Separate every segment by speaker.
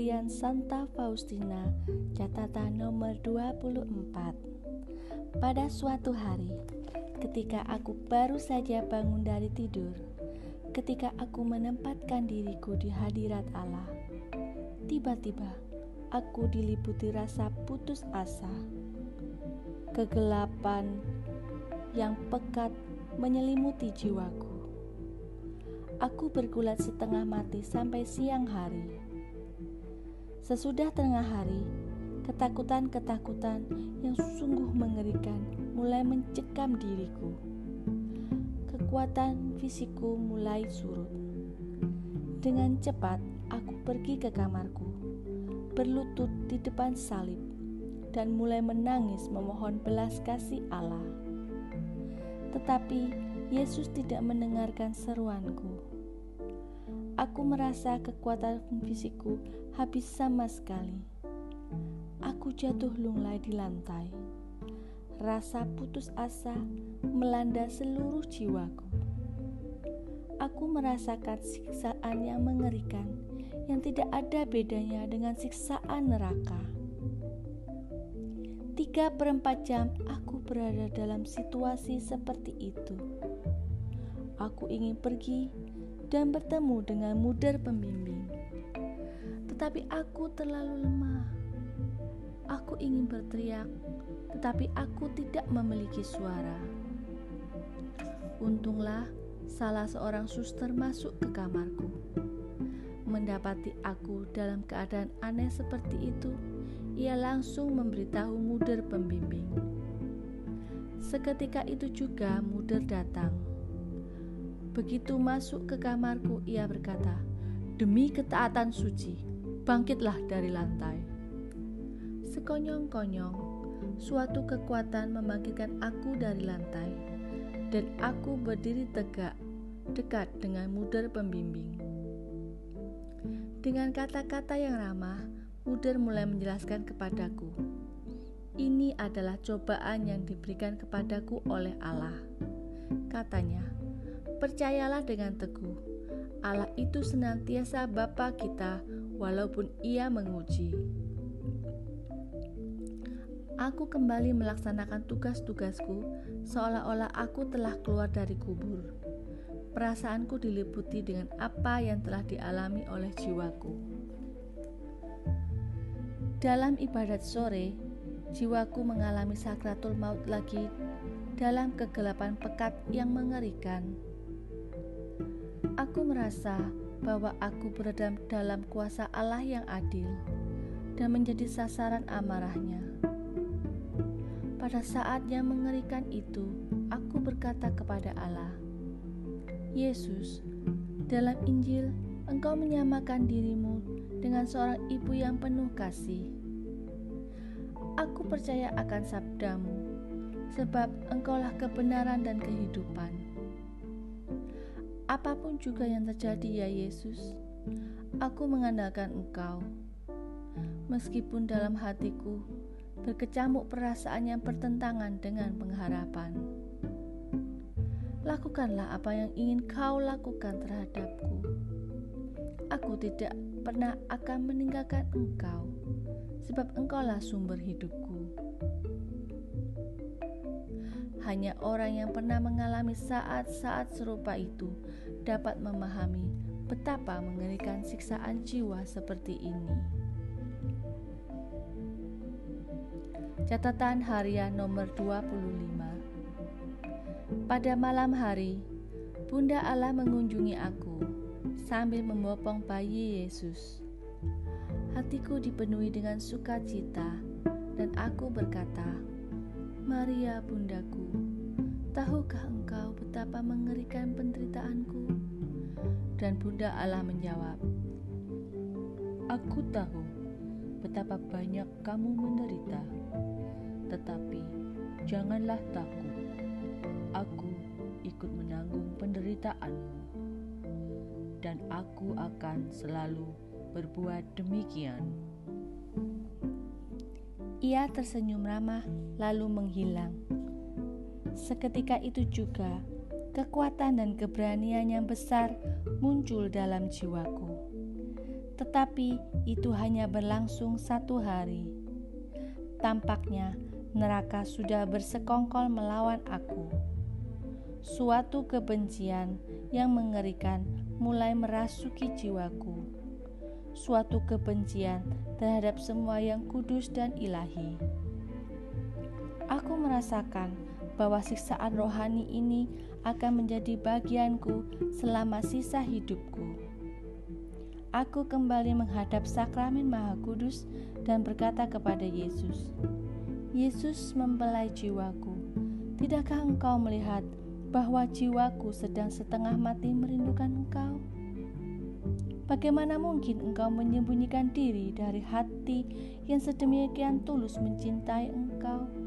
Speaker 1: Harian Santa Faustina, catatan nomor 24. Pada suatu hari, ketika aku baru saja bangun dari tidur, ketika aku menempatkan diriku di hadirat Allah, tiba-tiba aku diliputi rasa putus asa. Kegelapan yang pekat menyelimuti jiwaku. Aku bergulat setengah mati sampai siang hari Sesudah tengah hari, ketakutan-ketakutan yang sungguh mengerikan mulai mencekam diriku. Kekuatan fisikku mulai surut. Dengan cepat, aku pergi ke kamarku, berlutut di depan salib, dan mulai menangis memohon belas kasih Allah. Tetapi Yesus tidak mendengarkan seruanku. Aku merasa kekuatan fisikku habis sama sekali. Aku jatuh lunglai di lantai. Rasa putus asa melanda seluruh jiwaku. Aku merasakan siksaan yang mengerikan yang tidak ada bedanya dengan siksaan neraka. Tiga perempat jam aku berada dalam situasi seperti itu. Aku ingin pergi dan bertemu dengan mudar pembimbing. Tetapi aku terlalu lemah. Aku ingin berteriak, tetapi aku tidak memiliki suara. Untunglah salah seorang suster masuk ke kamarku. Mendapati aku dalam keadaan aneh seperti itu, ia langsung memberitahu mudar pembimbing. Seketika itu juga mudar datang Begitu masuk ke kamarku, ia berkata, "Demi ketaatan suci, bangkitlah dari lantai." Sekonyong-konyong, suatu kekuatan membangkitkan aku dari lantai, dan aku berdiri tegak dekat dengan mudar pembimbing. Dengan kata-kata yang ramah, mudar mulai menjelaskan kepadaku, "Ini adalah cobaan yang diberikan kepadaku oleh Allah." Katanya, Percayalah dengan teguh, Allah itu senantiasa Bapa kita walaupun ia menguji. Aku kembali melaksanakan tugas-tugasku seolah-olah aku telah keluar dari kubur. Perasaanku diliputi dengan apa yang telah dialami oleh jiwaku. Dalam ibadat sore, jiwaku mengalami sakratul maut lagi dalam kegelapan pekat yang mengerikan. Aku merasa bahwa aku berada dalam kuasa Allah yang adil dan menjadi sasaran amarahnya. Pada saat yang mengerikan itu, aku berkata kepada Allah, Yesus, dalam Injil engkau menyamakan dirimu dengan seorang ibu yang penuh kasih. Aku percaya akan sabdamu, sebab engkaulah kebenaran dan kehidupan. Apa pun juga yang terjadi ya Yesus, aku mengandalkan Engkau. Meskipun dalam hatiku berkecamuk perasaan yang bertentangan dengan pengharapan. Lakukanlah apa yang ingin kau lakukan terhadapku. Aku tidak pernah akan meninggalkan engkau, sebab engkaulah sumber hidupku. Hanya orang yang pernah mengalami saat-saat serupa itu dapat memahami betapa mengerikan siksaan jiwa seperti ini. Catatan harian nomor 25 Pada malam hari, Bunda Allah mengunjungi aku sambil membopong bayi Yesus. Hatiku dipenuhi dengan sukacita dan aku berkata, Maria bundaku, tahukah engkau betapa mengerikan penderitaanku? Dan bunda Allah menjawab, Aku tahu betapa banyak kamu menderita, tetapi janganlah takut. Aku ikut menanggung penderitaanmu, dan aku akan selalu berbuat demikian. Ia tersenyum ramah, lalu menghilang. Seketika itu juga, kekuatan dan keberanian yang besar muncul dalam jiwaku. tetapi itu hanya berlangsung satu hari. Tampaknya neraka sudah bersekongkol melawan aku. Suatu kebencian yang mengerikan mulai merasuki jiwaku. Suatu kebencian terhadap semua yang kudus dan ilahi. Aku merasakan bahwa siksaan rohani ini akan menjadi bagianku selama sisa hidupku. Aku kembali menghadap sakramen Maha Kudus dan berkata kepada Yesus, "Yesus mempelai jiwaku. Tidakkah engkau melihat bahwa jiwaku sedang setengah mati merindukan engkau?" Bagaimana mungkin engkau menyembunyikan diri dari hati yang sedemikian tulus mencintai engkau?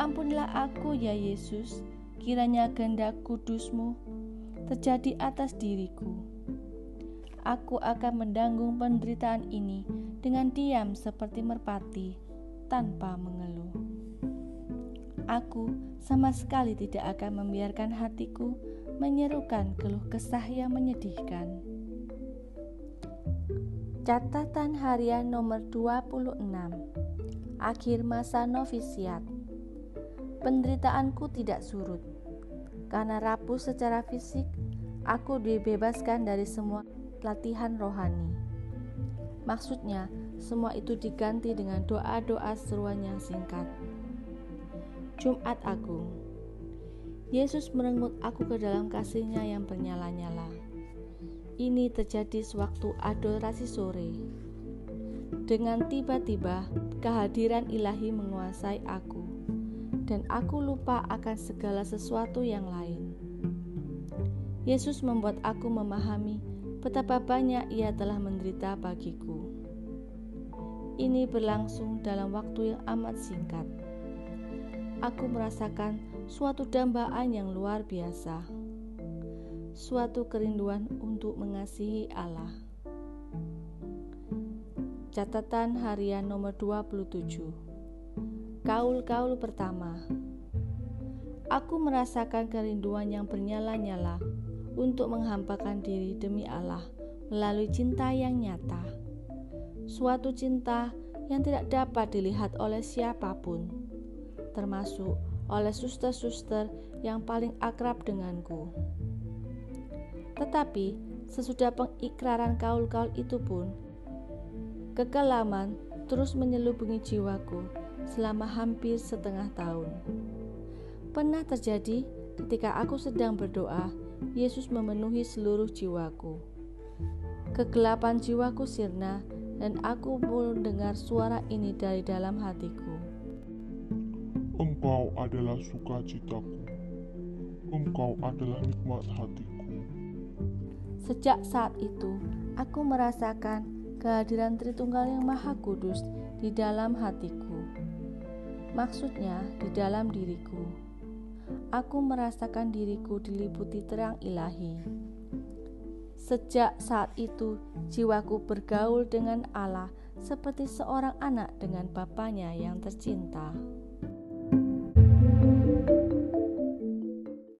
Speaker 1: Ampunilah aku ya Yesus, kiranya kehendak kudusmu terjadi atas diriku. Aku akan mendanggung penderitaan ini dengan diam seperti merpati, tanpa mengeluh. Aku sama sekali tidak akan membiarkan hatiku menyerukan keluh kesah yang menyedihkan. Catatan harian nomor 26 Akhir masa novisiat Penderitaanku tidak surut. Karena rapuh secara fisik Aku dibebaskan dari semua latihan rohani. Maksudnya, semua itu diganti dengan doa-doa seruan yang singkat. Jumat Agung. Yesus merenggut aku ke dalam kasihnya yang bernyala-nyala. Ini terjadi sewaktu adorasi sore. Dengan tiba-tiba, kehadiran ilahi menguasai aku, dan aku lupa akan segala sesuatu yang lain. Yesus membuat aku memahami betapa banyak Ia telah menderita bagiku. Ini berlangsung dalam waktu yang amat singkat. Aku merasakan suatu dambaan yang luar biasa suatu kerinduan untuk mengasihi Allah. Catatan harian nomor 27 Kaul-kaul pertama Aku merasakan kerinduan yang bernyala-nyala untuk menghampakan diri demi Allah melalui cinta yang nyata. Suatu cinta yang tidak dapat dilihat oleh siapa pun, termasuk oleh suster-suster yang paling akrab denganku. Tetapi sesudah pengikraran kaul-kaul itu pun, kekelaman terus menyelubungi jiwaku selama hampir setengah tahun. Pernah terjadi ketika aku sedang berdoa, Yesus memenuhi seluruh jiwaku. Kegelapan jiwaku sirna dan aku mendengar suara ini dari dalam hatiku.
Speaker 2: Engkau adalah sukacitaku. Engkau adalah nikmat hatiku.
Speaker 1: Sejak saat itu, aku merasakan kehadiran Tritunggal yang Maha Kudus di dalam hatiku. Maksudnya, di dalam diriku. Aku merasakan diriku diliputi terang ilahi. Sejak saat itu, jiwaku bergaul dengan Allah seperti seorang anak dengan bapaknya yang tercinta.